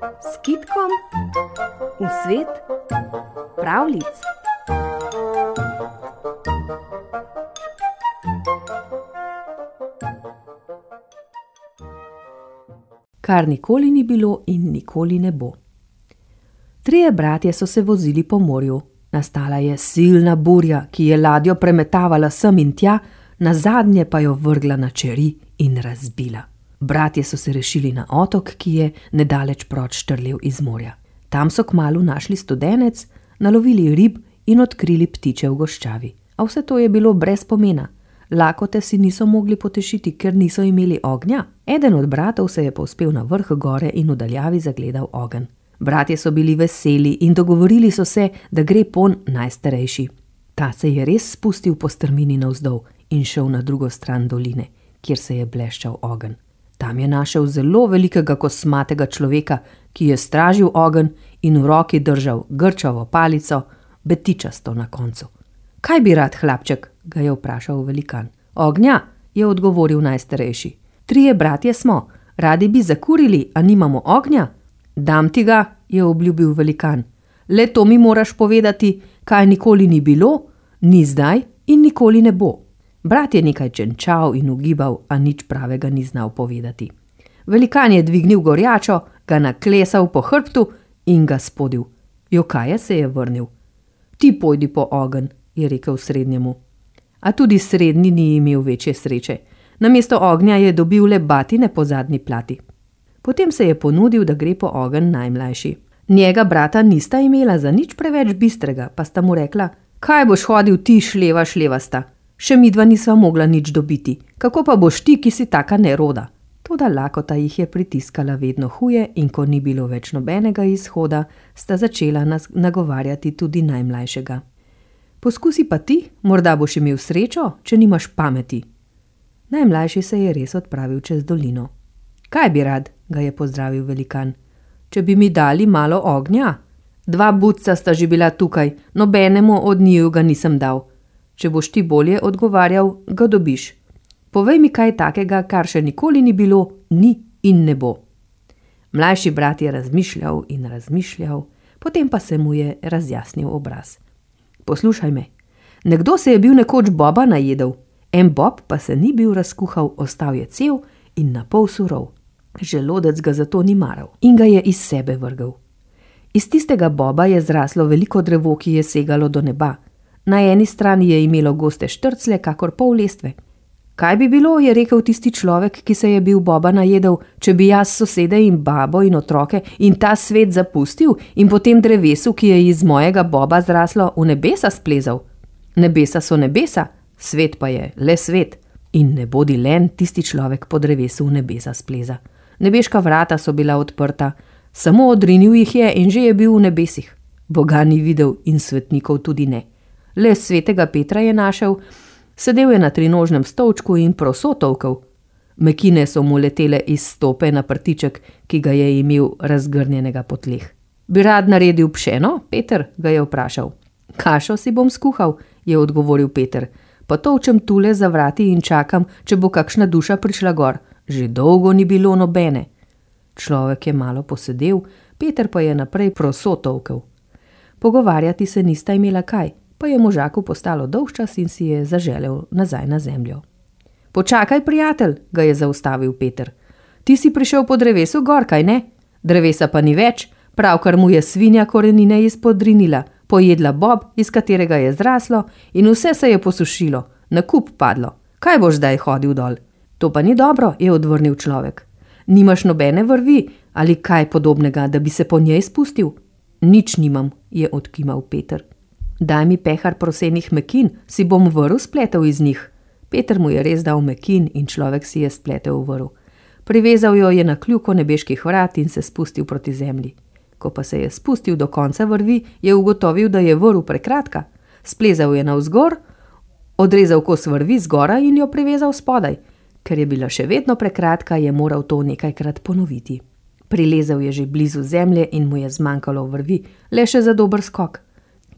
s kitkom v svet pravlic. Kar nikoli ni bilo in nikoli ne bo. Trije bratje so se vozili po morju. Nastala je silna burja, ki je ladjo premetavala sem in tja, na zadnje pa jo vrgla na čeri in razbila. Bratje so se rešili na otok, ki je nedaleč proč štrlel iz morja. Tam so kmalo našli studenec, nalovili rib in odkrili ptiče v goščavi. A vse to je bilo brez pomena. Lakote si niso mogli potešiti, ker niso imeli ognja. Eden od bratov se je povzpel na vrh gore in v daljavi zagledal ogenj. Bratje so bili veseli in dogovorili so se, da gre pon najstarejši. Ta se je res spustil po strmini navzdol in šel na drugo stran doline, kjer se je bleščal ogenj. Tam je našel zelo velikega kosmatega človeka, ki je stražil ogenj in v roki držal grčavo palico, betičasto na koncu. Kaj bi rad, hlapček? ga je vprašal velikan. Ognja, je odgovoril najstarejši. Trije bratje smo, radi bi zakurili, a nimamo ognja. Dam ti ga, je obljubil velikan. Le to mi moraš povedati, kaj nikoli ni bilo, ni zdaj in nikoli ne bo. Brat je nekaj čenčal in ugibal, a nič pravega ni znal povedati. Velikan je dvignil gorjačo, ga naklesal po hrbtu in ga spodil. Jokaje se je vrnil. Ti pojdi po ogen, je rekel srednjemu. A tudi srednji ni imel večje sreče. Namesto ognja je dobil le batine po zadnji plati. Potem se je ponudil, da gre po ogen najmlajši. Njega brata nista imela za nič preveč bistrega, pa sta mu rekla: Kaj boš hodil ti, šleva, šlevasta? Še midva nisva mogla nič dobiti, kako pa boš ti, ki si taka neroda? Toda lakota jih je pritiskala vedno huje, in ko ni bilo več nobenega izhoda, sta začela nagovarjati tudi najmlajšega. Poskusi pa ti, morda boš imel srečo, če nimaš pameti. Najmlajši se je res odpravil čez dolino. Kaj bi rad, ga je pozdravil velikan. Če bi mi dali malo ognja? Dva budca sta že bila tukaj, nobenemu od njiju ga nisem dal. Če boš ti bolje odgovarjal, ga dobiš. Povej mi kaj takega, kar še nikoli ni bilo, ni in ne bo. Mlajši brat je razmišljal in razmišljal, potem pa se mu je razjasnil obraz. Poslušaj me, nekdo se je bil nekoč boba najedel, en bob pa se ni bil razkuhal, ostal je cel in na pol surov. Želodec ga zato ni maral in ga je iz sebe vrgel. Iz tistega boba je zraslo veliko drevo, ki je segalo do neba. Na eni strani je imelo goste štrcle, kakor pol lestve. Kaj bi bilo, je rekel tisti človek, ki se je bil boba najedel, če bi jaz sosede in babo in otroke in ta svet zapustil in potem drevesu, ki je iz mojega boba zraslo, v nebesa splezal. Nebesa so nebesa, svet pa je le svet. In ne bodi len tisti človek po drevesu v nebesa spleza. Nebeška vrata so bila odprta, samo odrinil jih je in že je bil v nebesih. Boga ni videl in svetnikov tudi ne. Le svetega Petra je našel, sedel je na trinožnem stolčku in prosotovkal. Mekine so mu letele iz stope na prtiček, ki ga je imel razgrnjenega po tleh. Bi rad naredil pšeno, Peter ga je vprašal. Kašo si bom skuhal, je odgovoril Peter. Pa točem tule za vrati in čakam, če bo kakšna duša prišla gor. Že dolgo ni bilo nobene. Človek je malo posedel, Peter pa je naprej prosotovkel. Pogovarjati se nista imela kaj, pa je možaku postalo dolgčas in si je zaželel nazaj na zemljo. Počakaj, prijatelj, ga je zaustavil Peter. Ti si prišel po drevesu gor, kaj ne? Drevesa pa ni več, pravkar mu je svinja korenine izpodrinila, pojedla bob, iz katerega je zraslo, in vse se je posušilo, na kup padlo. Kaj boš zdaj hodil dol? To pa ni dobro, je odvrnil človek. Nimaš nobene vrvi ali kaj podobnega, da bi se po njej spustil? Nič nimam, je odkimal Peter. Daj mi pehar prosenih mekin, si bom vrv spletel iz njih. Peter mu je res dal mekin in človek si je spletel v vrv. Privezal jo je na kljuko nebeških vrat in se spustil proti zemlji. Ko pa se je spustil do konca vrvi, je ugotovil, da je vrv prekratka. Splezal je navzgor, odrezal kos vrvi zgora in jo privezal spodaj. Ker je bila še vedno prekratka, je moral to nekajkrat ponoviti. Prilezel je že blizu zemlje in mu je zmanjkalo vrvi, le še za dober skok.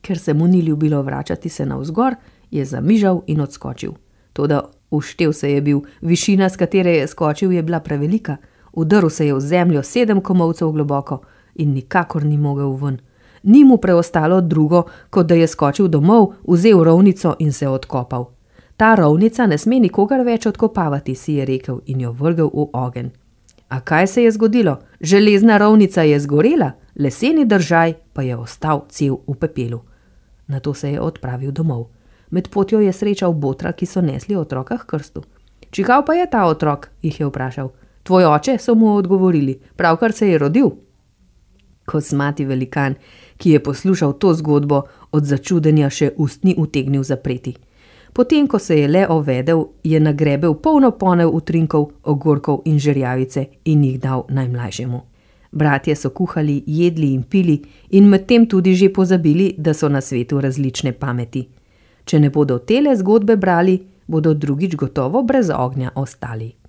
Ker se mu ni ljubilo vračati se navzgor, je zamižal in odskočil. Toda uštev se je bil, višina, s katere je skočil, je bila prevelika. Udrl se je v zemljo sedem komovcev globoko, in nikakor ni mogel ven. Ni mu preostalo drugo, kot da je skočil domov, vzel rovnico in se odkopal. Ta rovnica ne sme nikogar več odkopavati, si je rekel in jo vrgel v ogenj. A kaj se je zgodilo? Železna rovnica je zgorela, leseni držaj pa je ostal cel v pepelu. Na to se je odpravil domov. Med potjo je srečal botra, ki so nesli otroka k krstu. Čigav pa je ta otrok? jih je vprašal. Tvoj oče, so mu odgovorili, pravkar se je rodil. Kosmati velikan, ki je poslušal to zgodbo, od začudenja še ust ni utegnil zapreti. Potem, ko se je le ovedel, je nagrebel polno ponev utrinkov, ogorkov in žerjavice in jih dal najmlajšemu. Bratje so kuhali, jedli in pili in medtem tudi že pozabili, da so na svetu različne pameti. Če ne bodo tele zgodbe brali, bodo drugič gotovo brez ognja ostali.